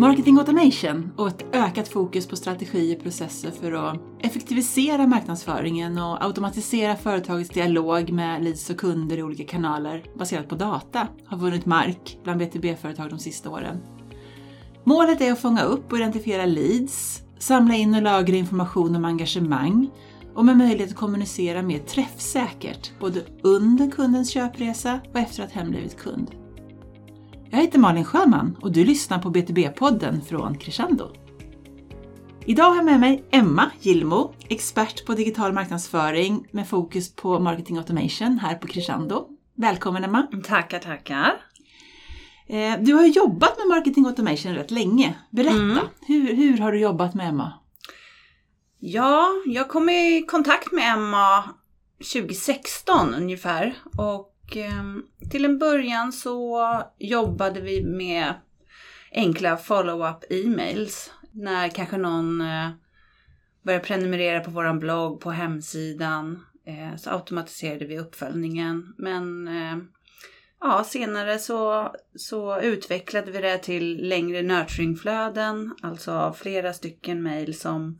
Marketing automation och ett ökat fokus på strategier och processer för att effektivisera marknadsföringen och automatisera företagets dialog med leads och kunder i olika kanaler baserat på data har vunnit mark bland B2B-företag de sista åren. Målet är att fånga upp och identifiera leads, samla in och lagra information om engagemang och med möjlighet att kommunicera mer träffsäkert både under kundens köpresa och efter att hen blivit kund. Jag heter Malin Sjöman och du lyssnar på B2B-podden från Crescendo. Idag har jag med mig Emma Gillmo, expert på digital marknadsföring med fokus på marketing automation här på Crescendo. Välkommen Emma! Tackar, tackar! Eh, du har jobbat med marketing automation rätt länge. Berätta, mm. hur, hur har du jobbat med Emma? Ja, jag kom i kontakt med Emma 2016 ungefär och Ehm, till en början så jobbade vi med enkla follow-up e-mails. När kanske någon eh, började prenumerera på våran blogg på hemsidan eh, så automatiserade vi uppföljningen. Men eh, ja, senare så, så utvecklade vi det till längre nurturingflöden, alltså flera stycken mail som,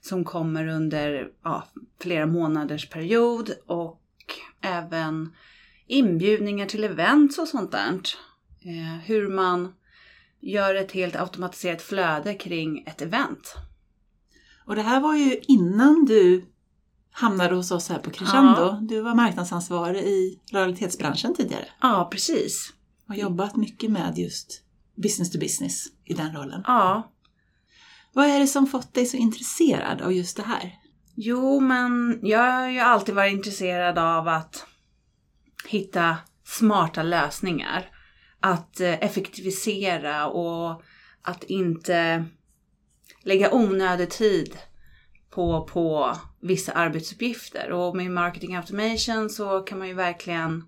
som kommer under ja, flera månaders period och även inbjudningar till events och sånt där. Eh, hur man gör ett helt automatiserat flöde kring ett event. Och det här var ju innan du hamnade hos oss här på Crescendo. Ja. Du var marknadsansvarig i lojalitetsbranschen tidigare. Ja, precis. Och jobbat mycket med just business to business i den rollen. Ja. Vad är det som fått dig så intresserad av just det här? Jo, men jag har ju alltid varit intresserad av att hitta smarta lösningar. Att eh, effektivisera och att inte lägga onödig tid på, på vissa arbetsuppgifter. Och med marketing automation så kan man ju verkligen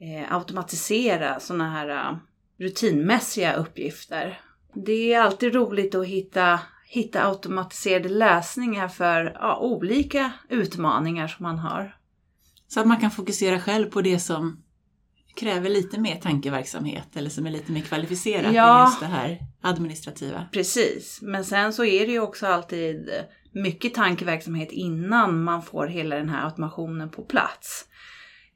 eh, automatisera sådana här uh, rutinmässiga uppgifter. Det är alltid roligt att hitta, hitta automatiserade lösningar för ja, olika utmaningar som man har. Så att man kan fokusera själv på det som kräver lite mer tankeverksamhet eller som är lite mer kvalificerat ja, än just det här administrativa. Precis, men sen så är det ju också alltid mycket tankeverksamhet innan man får hela den här automationen på plats.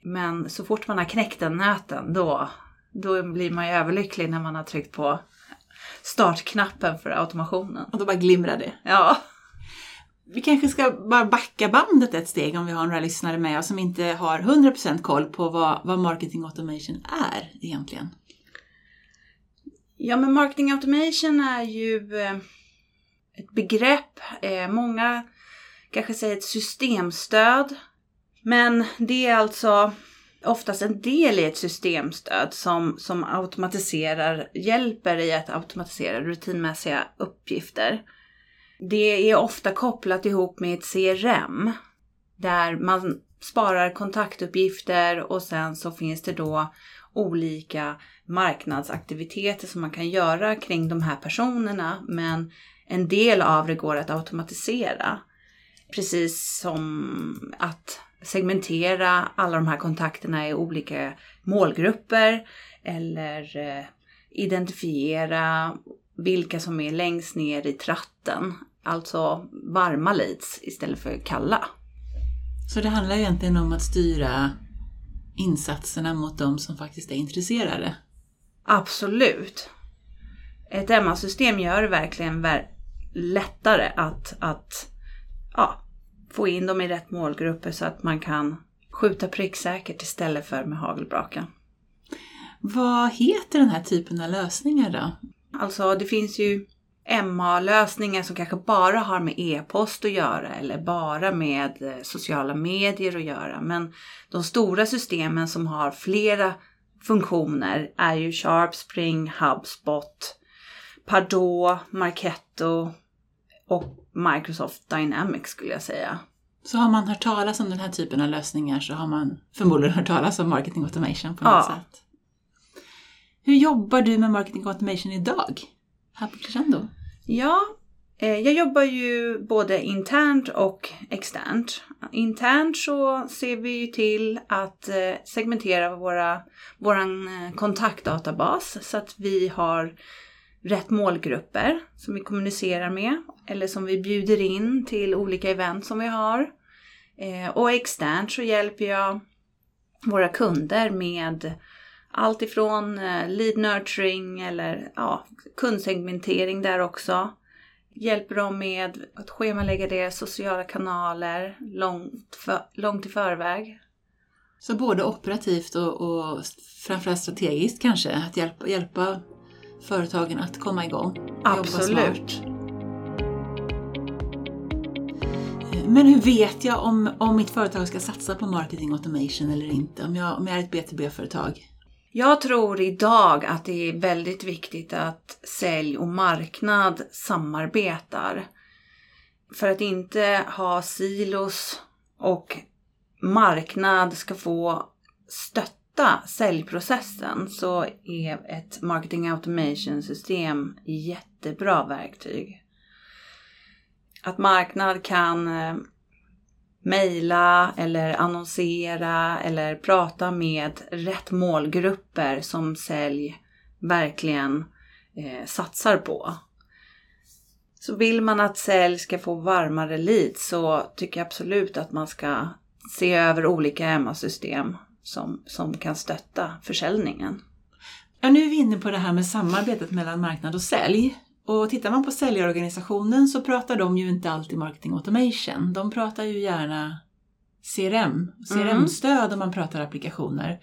Men så fort man har knäckt den nöten då, då blir man ju överlycklig när man har tryckt på startknappen för automationen. Och då bara glimrar det. Ja. Vi kanske ska bara backa bandet ett steg om vi har några lyssnare med oss som inte har 100% koll på vad, vad marketing automation är egentligen. Ja, men marketing automation är ju eh, ett begrepp. Eh, många kanske säger ett systemstöd. Men det är alltså oftast en del i ett systemstöd som, som automatiserar, hjälper i att automatisera rutinmässiga uppgifter. Det är ofta kopplat ihop med ett CRM där man sparar kontaktuppgifter och sen så finns det då olika marknadsaktiviteter som man kan göra kring de här personerna men en del av det går att automatisera. Precis som att segmentera alla de här kontakterna i olika målgrupper eller eh, identifiera vilka som är längst ner i tratten Alltså varma leads istället för kalla. Så det handlar egentligen om att styra insatserna mot de som faktiskt är intresserade? Absolut. Ett Emma-system gör det verkligen lättare att, att ja, få in dem i rätt målgrupper så att man kan skjuta pricksäkert istället för med hagelbraken. Vad heter den här typen av lösningar då? Alltså det finns ju MA-lösningar som kanske bara har med e-post att göra eller bara med eh, sociala medier att göra. Men de stora systemen som har flera funktioner är ju Sharp, Spring, HubSpot, Pardot, Marketo och Microsoft Dynamics skulle jag säga. Så har man hört talas om den här typen av lösningar så har man förmodligen hört talas om marketing automation på något ja. sätt. Hur jobbar du med marketing automation idag? Här på Crescendo? Ja, eh, jag jobbar ju både internt och externt. Internt så ser vi ju till att eh, segmentera våra, våran eh, kontaktdatabas så att vi har rätt målgrupper som vi kommunicerar med eller som vi bjuder in till olika event som vi har. Och externt så hjälper jag våra kunder med allt ifrån eh, lead nurturing eller ja, kundsegmentering där också. Hjälper dem med att schemalägga deras sociala kanaler långt, för, långt i förväg. Så både operativt och, och framförallt strategiskt kanske, att hjälpa, hjälpa företagen att komma igång? Absolut. Men hur vet jag om, om mitt företag ska satsa på marketing automation eller inte? Om jag, om jag är ett B2B-företag? Jag tror idag att det är väldigt viktigt att sälj och marknad samarbetar. För att inte ha silos och marknad ska få stötta säljprocessen så är ett marketing automation system jättebra verktyg. Att marknad kan eh, mejla eller annonsera eller prata med rätt målgrupper som sälj verkligen eh, satsar på. Så vill man att sälj ska få varmare leads så tycker jag absolut att man ska se över olika MA-system som, som kan stötta försäljningen. Ja, nu är vi inne på det här med samarbetet mellan marknad och sälj. Och tittar man på säljarorganisationen så pratar de ju inte alltid marketing automation. De pratar ju gärna CRM, CRM-stöd mm. om man pratar applikationer.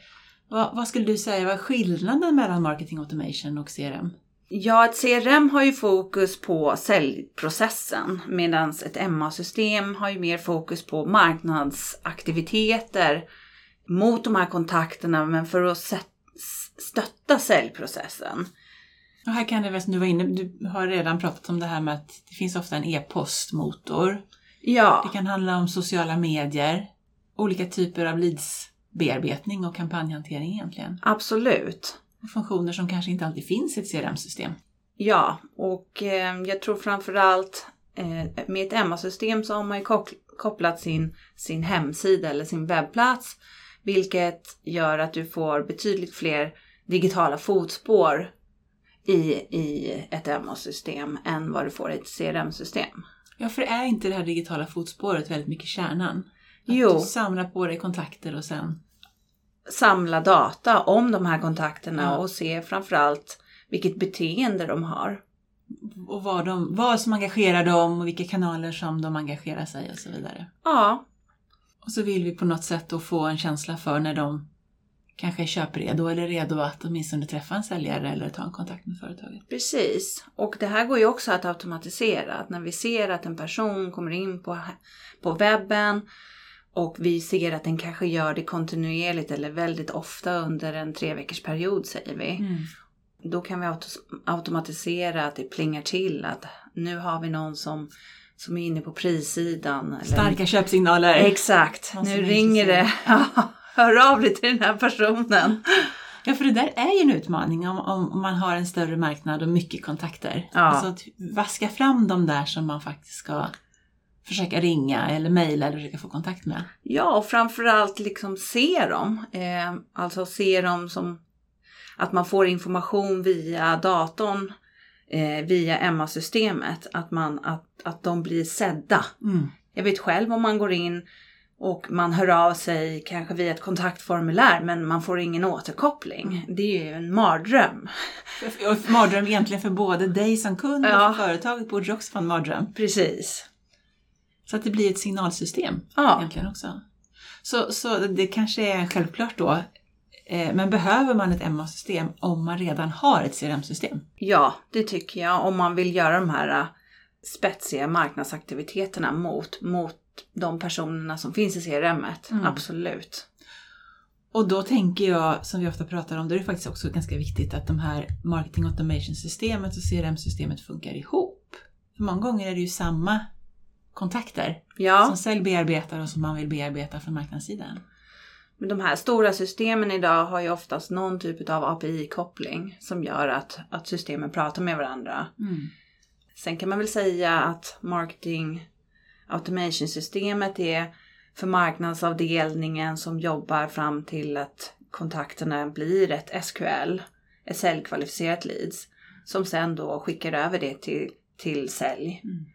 Vad, vad, skulle du säga var skillnaden mellan marketing automation och CRM? Ja, ett CRM har ju fokus på säljprocessen medan ett MA-system har ju mer fokus på marknadsaktiviteter mot de här kontakterna men för att stötta säljprocessen. Och här kan det väl, du var inne, du har redan pratat om det här med att det finns ofta en e-postmotor. Ja. Det kan handla om sociala medier, olika typer av leadsbearbetning och kampanjhantering egentligen. Absolut. Och funktioner som kanske inte alltid finns i ett CRM-system. Ja, och eh, jag tror framförallt eh, med ett MA-system så har man ju kopplat sin, sin hemsida eller sin webbplats. Vilket gör att du får betydligt fler digitala fotspår i, i ett MA-system än vad du får i ett CRM-system. Ja, för är inte det här digitala fotspåret väldigt mycket kärnan? Att jo. Du samlar på dig kontakter och sen... Samla data om de här kontakterna ja. och se framförallt vilket beteende de har. Och vad, de, vad som engagerar dem och vilka kanaler som de engagerar sig och så vidare. Ja. Och så vill vi på något sätt då få en känsla för när de kanske är köpredo eller redo att åtminstone träffa en säljare eller ta en kontakt med företaget. Precis, och det här går ju också att automatisera. Att när vi ser att en person kommer in på, på webben och vi ser att den kanske gör det kontinuerligt eller väldigt ofta under en tre veckors period säger vi. Mm. Då kan vi automatisera att det plingar till att nu har vi någon som som är inne på prissidan. Starka köpsignaler. Exakt, nu ringer det. hör av dig till den här personen. Ja, för det där är ju en utmaning om, om man har en större marknad och mycket kontakter. Ja. Alltså att vaska fram de där som man faktiskt ska försöka ringa eller mejla eller försöka få kontakt med. Ja, och framförallt liksom se dem. Eh, alltså se dem som att man får information via datorn, eh, via MA-systemet. Att, att, att de blir sedda. Mm. Jag vet själv om man går in och man hör av sig kanske via ett kontaktformulär men man får ingen återkoppling. Det är ju en mardröm. Och mardröm egentligen för både dig som kund och ja. för företaget borde också vara en mardröm. Precis. Så att det blir ett signalsystem ja. egentligen också. Så, så det kanske är självklart då. Eh, men behöver man ett MA-system om man redan har ett CRM-system? Ja, det tycker jag. Om man vill göra de här eh, spetsiga marknadsaktiviteterna mot, mot de personerna som finns i CRM. Mm. Absolut. Och då tänker jag, som vi ofta pratar om, då är det faktiskt också ganska viktigt att de här marketing automation-systemet och CRM-systemet funkar ihop. För många gånger är det ju samma kontakter ja. som sälj bearbetar och som man vill bearbeta från marknadssidan. Men de här stora systemen idag har ju oftast någon typ av API-koppling som gör att, att systemen pratar med varandra. Mm. Sen kan man väl säga att marketing automation-systemet är för marknadsavdelningen som jobbar fram till att kontakterna blir ett SQL, ett säljkvalificerat leads. som sen då skickar över det till, till sälj. Mm.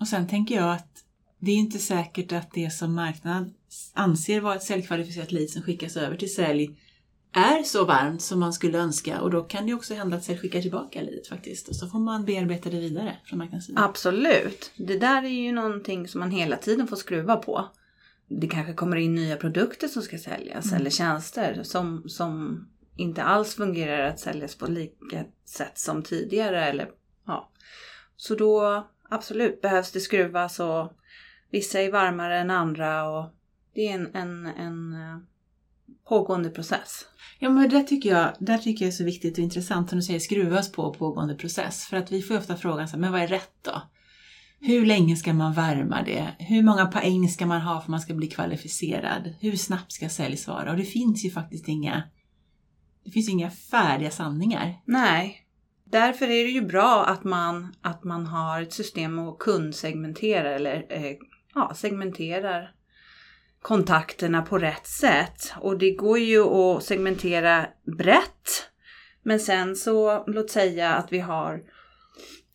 Och sen tänker jag att det är inte säkert att det som marknad anser vara ett säljkvalificerat lead som skickas över till sälj är så varmt som man skulle önska och då kan det också hända att sälj skickar tillbaka leadet faktiskt och så får man bearbeta det vidare från marknadssidan. Absolut. Det där är ju någonting som man hela tiden får skruva på. Det kanske kommer in nya produkter som ska säljas Mm. eller tjänster som, som inte alls fungerar att säljas på lika sätt som tidigare. Eller, ja. Så då absolut behövs det skruvas och vissa är varmare än andra och det är en, en, en eh, pågående process. Ja men det tycker jag, där tycker jag är så viktigt och intressant som du säger skruvas på pågående process. För att vi får ju ofta frågan så här, men vad är rätt då? Hur länge ska man värma det? Hur många poäng ska man ha för att man ska bli kvalificerad? Hur snabbt ska säljs vara? Och det finns ju faktiskt inga, det finns inga färdiga sanningar. Nej. Därför är det ju bra att man, att man har ett system och kundsegmenterar eller eh, ja, segmenterar kontakterna på rätt sätt. Och det går ju att segmentera brett. Men sen så, låt säga att vi har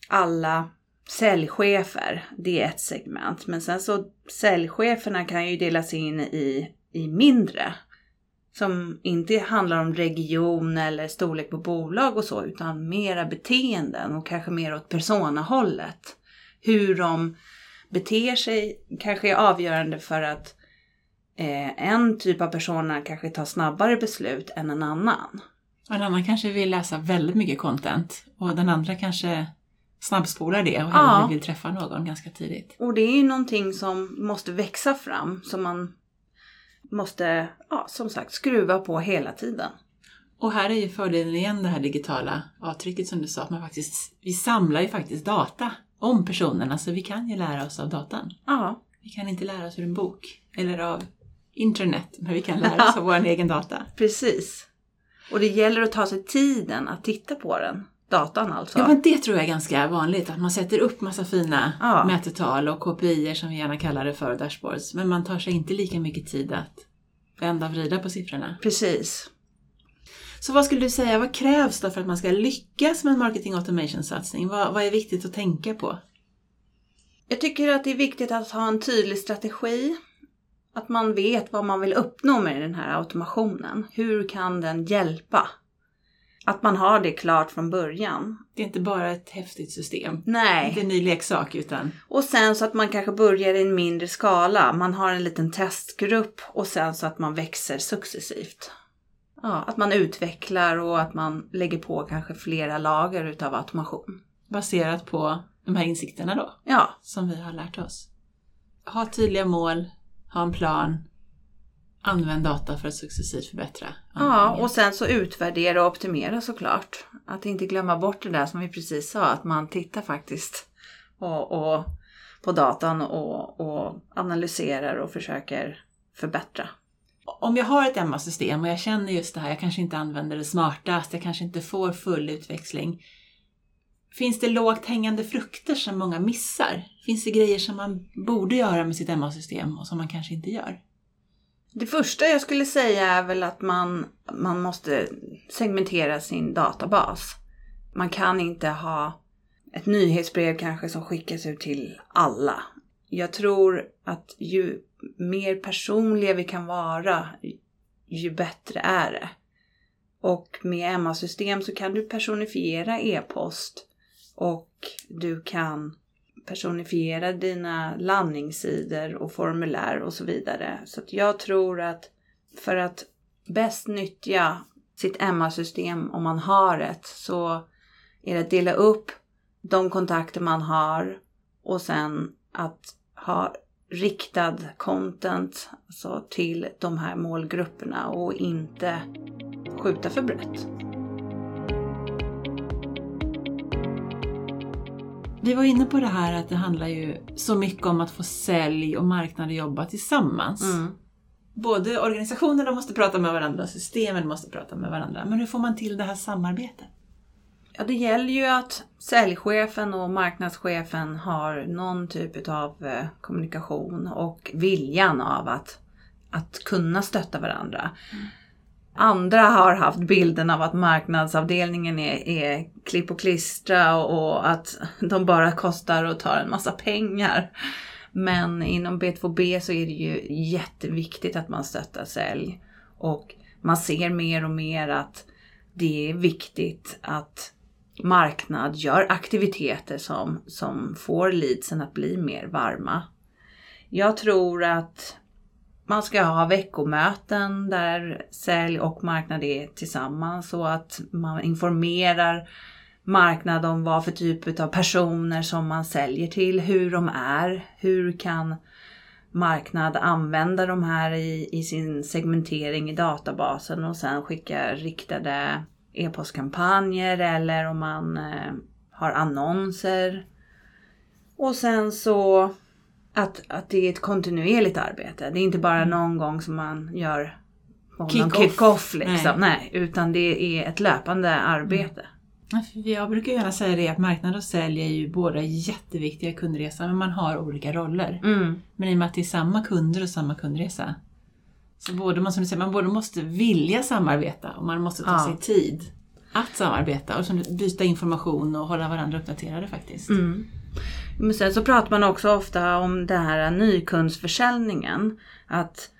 alla säljchefer. Det är ett segment. Men sen så säljcheferna kan ju delas in i, i mindre som inte handlar om region eller storlek på bolag och så, utan mera beteenden och kanske mer åt personahållet. Hur de beter sig kanske är avgörande för att eh, en typ av persona kanske tar snabbare beslut än en annan. Och en annan kanske vill läsa väldigt mycket content och den andra kanske snabbspolar det och hellre Ja. vill träffa någon ganska tidigt. Och det är ju någonting som måste växa fram, som man måste, ja, som sagt, skruva på hela tiden. Och här är ju fördelen igen det här digitala avtrycket som du sa, att man faktiskt, vi samlar ju faktiskt data om personerna så vi kan ju lära oss av datan. Ja, Vi kan inte lära oss ur en bok eller av internet, men vi kan lära oss av vår egen data. precis. Och det gäller att ta sig tiden att titta på den, datan alltså. Ja, men det tror jag är ganska vanligt, att man sätter upp massa fina Ja. mätetal och KPI som vi gärna kallar det för, dashboards, men man tar sig inte lika mycket tid att vända och vrida på siffrorna. Precis. Så vad skulle du säga, vad krävs då för att man ska lyckas med en marketing automation-satsning? Vad, vad är viktigt att tänka på? Jag tycker att det är viktigt att ha en tydlig strategi. Att man vet vad man vill uppnå med den här automationen. Hur kan den hjälpa? Att man har det klart från början. Det är inte bara ett häftigt system. Inte Nej. en ny leksak utan Och sen så att man kanske börjar i en mindre skala. Man har en liten testgrupp och sen så att man växer successivt. Ja, att man utvecklar och att man lägger på kanske flera lager utav automation. baserat på de här insikterna då, Ja, som vi har lärt oss. Ha tydliga mål, ha en plan, använd data för att successivt förbättra. Ja, och sen så utvärdera och optimera såklart. Att inte glömma bort det där som vi precis sa, att man tittar faktiskt och, och på datan och, och analyserar och försöker förbättra. Om jag har ett Emma-system och jag känner just det här, jag kanske inte använder det smartast, jag kanske inte får full utväxling. Finns det lågt hängande frukter som många missar? Finns det grejer som man borde göra med sitt MA-system och som man kanske inte gör? Det första jag skulle säga är väl att man, man måste segmentera sin databas. Man kan inte ha ett nyhetsbrev kanske som skickas ut till alla. Jag tror att ju mer personliga vi kan vara, ju bättre är det. Och med MA-system så kan du personifiera e-post och du kan personifiera dina landningssidor och formulär och så vidare. Så att jag tror att för att bäst nyttja sitt MA-system om man har ett så är det att dela upp de kontakter man har och sen att ha riktad content alltså till de här målgrupperna och inte skjuta för brett. Vi var inne på det här att det handlar ju så mycket om att få sälj och marknad att jobba tillsammans. Mm. Både organisationerna måste prata med varandra, systemen måste prata med varandra. Men hur får man till det här samarbetet? Ja, det gäller ju att säljchefen och marknadschefen har någon typ av eh, kommunikation och viljan av att, att kunna stötta varandra andra har haft bilden av att marknadsavdelningen är, är klipp och klistra och, och att de bara kostar och tar en massa pengar. Men inom B2B så är det ju jätteviktigt att man stöttar sälj. Och man ser mer och mer att det är viktigt att marknad gör aktiviteter som, som får leadsen att bli mer varma. Jag tror att man ska ha veckomöten där sälj och marknad är tillsammans så att man informerar marknad om vad för typ av personer som man säljer till, hur de är, hur kan marknad använda de här i, i sin segmentering i databasen och sen skicka riktade e-postkampanjer eller om man eh, har annonser. Och sen så att, att det är ett kontinuerligt arbete. Det är inte bara mm. någon gång som man gör kick-off, kick off, liksom. Nej. Nej. utan det är ett löpande arbete. Mm. Jag brukar gärna säga det att marknad och sälj är ju båda jätteviktiga kundresor men man har olika roller. Mm. Men i och med att det är samma kunder och samma kundresa så både man, som du säger, man både måste vilja samarbeta och man måste ta ja. sig tid att samarbeta och byta information och hålla varandra uppdaterade faktiskt. Mm. Men sen så pratar man också ofta om den här nykundsförsäljningen. Att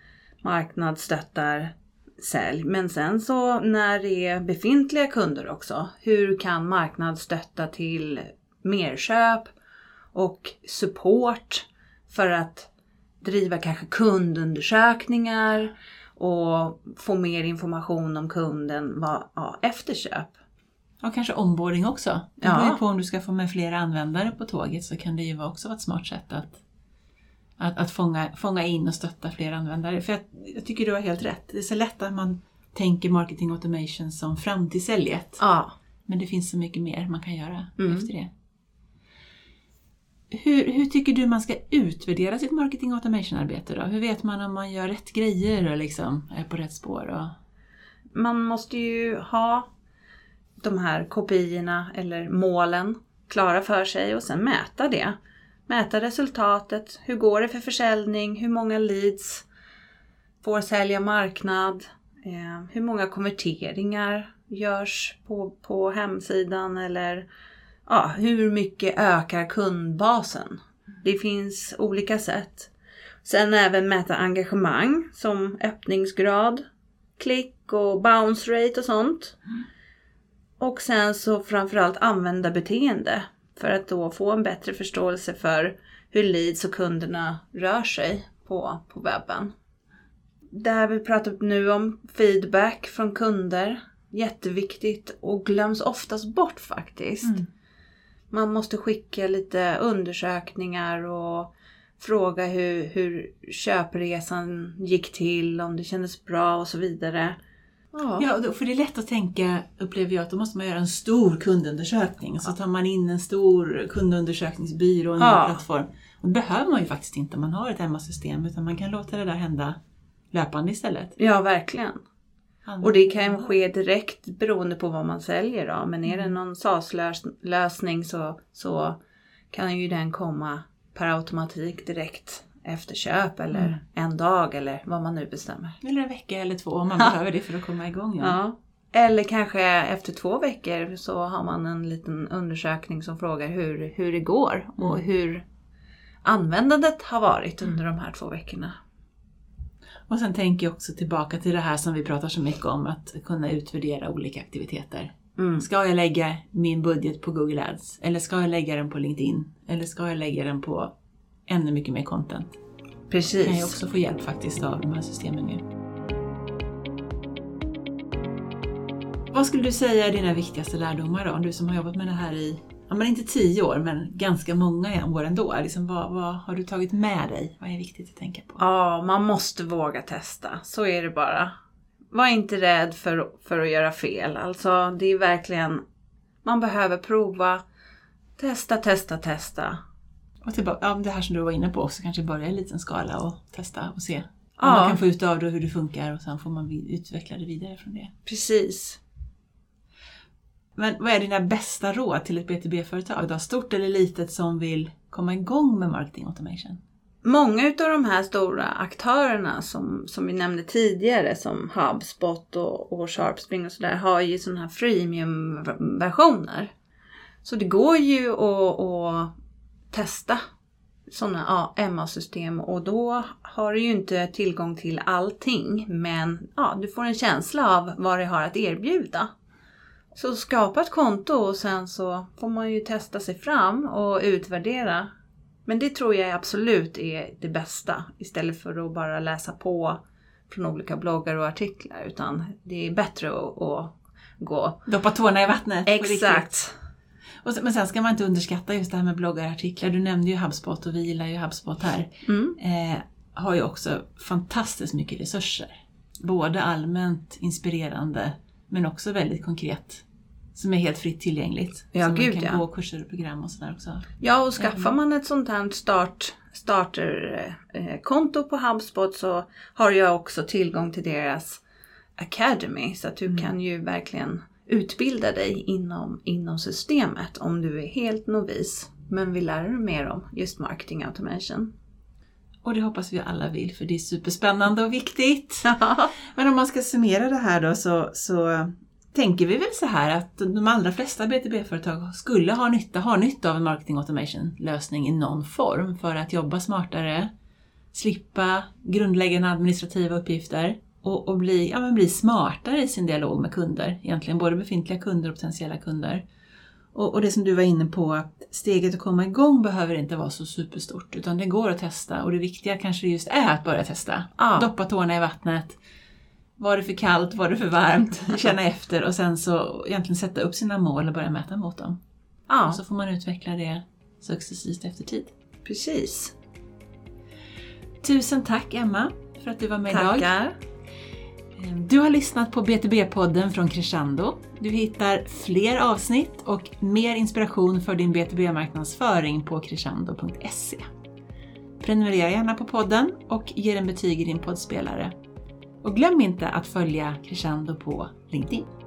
marknad stöttar sälj. Men sen så när det är befintliga kunder också. Hur kan marknad stötta till merköp och support för att driva kanske kundundersökningar och få mer information om kunden vad, ja, efter köp. Och kanske onboarding också. Det beror ju på om du ska få med fler användare på tåget så kan det ju också vara ett smart sätt att, att, att fånga, fånga in och stötta fler användare. För jag, jag tycker du har helt rätt. Det är så lätt att man tänker marketing automation som framtidssäljet. Ja. Men det finns så mycket mer man kan göra mm. efter det. Hur, hur tycker du man ska utvärdera sitt marketing automation-arbete då? Hur vet man om man gör rätt grejer och liksom är på rätt spår? Och... Man måste ju ha de här kopiorna eller målen klara för sig och sen mäta det. Mäta resultatet. Hur går det för försäljning? Hur många leads får sälja marknad? Eh, hur många konverteringar görs på, på hemsidan eller ja, hur mycket ökar kundbasen? Det finns olika sätt. Sen även mäta engagemang som öppningsgrad, klick och bounce rate och sånt. Och sen så framförallt använda beteende för att då få en bättre förståelse för hur leads och kunderna rör sig på, på webben. Det här vi pratat nu om, feedback från kunder, jätteviktigt och glöms oftast bort faktiskt. Mm. Man måste skicka lite undersökningar och fråga hur, hur köpresan gick till, om det kändes bra och så vidare. Ja. ja, för det är lätt att tänka, upplever jag, att då måste man göra en stor kundundersökning. Så tar man in en stor kundundersökningsbyrå en ja. plattform. Och det behöver man ju faktiskt inte om man har ett MA-system utan man kan låta det där hända löpande istället. Ja, verkligen. Och det kan ske direkt beroende på vad man säljer då. Men är det mm. någon SAS-lösning så, så kan ju den komma per automatik direkt efter köp eller mm. en dag eller vad man nu bestämmer. Eller en vecka eller två om man behöver det för att komma igång. Ja. ja. Eller kanske efter två veckor så har man en liten undersökning som frågar hur, hur det går och mm. hur användandet har varit under mm. de här två veckorna. Och sen tänker jag också tillbaka till det här som vi pratar så mycket om, att kunna utvärdera olika aktiviteter. Mm. Ska jag lägga min budget på Google Ads? Eller ska jag lägga den på LinkedIn? Eller ska jag lägga den på ännu mycket mer content. Precis. Kan ju också få hjälp faktiskt av de här systemen nu. Vad skulle du säga är dina viktigaste lärdomar då? Du som har jobbat med det här i, ja men inte tio år, men ganska många år ändå. Liksom, vad, vad har du tagit med dig? Vad är viktigt att tänka på? Ja, man måste våga testa. Så är det bara. Var inte rädd för, för att göra fel. Alltså, det är verkligen, man behöver prova, testa, testa, testa. Och tillbaka, ja, det här som du var inne på också, kanske börja i liten skala och testa och se vad man kan få ut av det och hur det funkar och sen får man utveckla det vidare från det. Precis. Men vad är dina bästa råd till ett B2B-företag då? Stort eller litet som vill komma igång med marketing automation? många av de här stora aktörerna som, som vi nämnde tidigare som HubSpot och, och Sharpspring och sådär har ju sådana här freemium-versioner. Så det går ju att, att testa sådana ja, MA-system och då har du ju inte tillgång till allting men ja, du får en känsla av vad det har att erbjuda. Så skapa ett konto och sen så får man ju testa sig fram och utvärdera. Men det tror jag absolut är det bästa istället för att bara läsa på från olika bloggar och artiklar utan det är bättre att, att gå... Doppa tårna i vattnet. Exakt! Sen, men sen ska man inte underskatta just det här med bloggar och artiklar. Du nämnde ju HubSpot och vi gillar ju HubSpot här. Mm. Eh, har ju också fantastiskt mycket resurser. Både allmänt inspirerande men också väldigt konkret. Som är helt fritt tillgängligt. Ja, som gud, man kan ja. gå kurser och program och sådär också. Ja, och skaffar man ett sånt här start, starterkonto på HubSpot så har jag också tillgång till deras Academy. Så att du kan ju verkligen utbilda dig inom, inom systemet om du är helt novis men vill lära dig mer om just marketing automation. Och det hoppas vi alla vill för det är superspännande och viktigt. Men om man ska summera det här då så, så tänker vi väl så här att de allra flesta B2B-företag skulle ha nytta, ha nytta av en marketing automation lösning i någon form för att jobba smartare, slippa grundläggande administrativa uppgifter och, och bli, ja, bli smartare i sin dialog med kunder, egentligen både befintliga kunder och potentiella kunder. Och, och det som du var inne på, att steget att komma igång behöver inte vara så superstort utan det går att testa och det viktiga kanske just är att börja testa. Ja. Doppa tårna i vattnet. Var det för kallt? Var det för varmt? Känna efter och sen så egentligen sätta upp sina mål och börja mäta mot dem. Ja, Och så får man utveckla det successivt efter tid. precis. Tusen tack Emma för att du var med idag. Tackar. Du har lyssnat på BTB-podden från Crescendo. Du hittar fler avsnitt och mer inspiration för din BTB-marknadsföring på crescendo.se. Prenumerera gärna på podden och ge den betyg i din poddspelare. Och glöm inte att följa Crescendo på LinkedIn.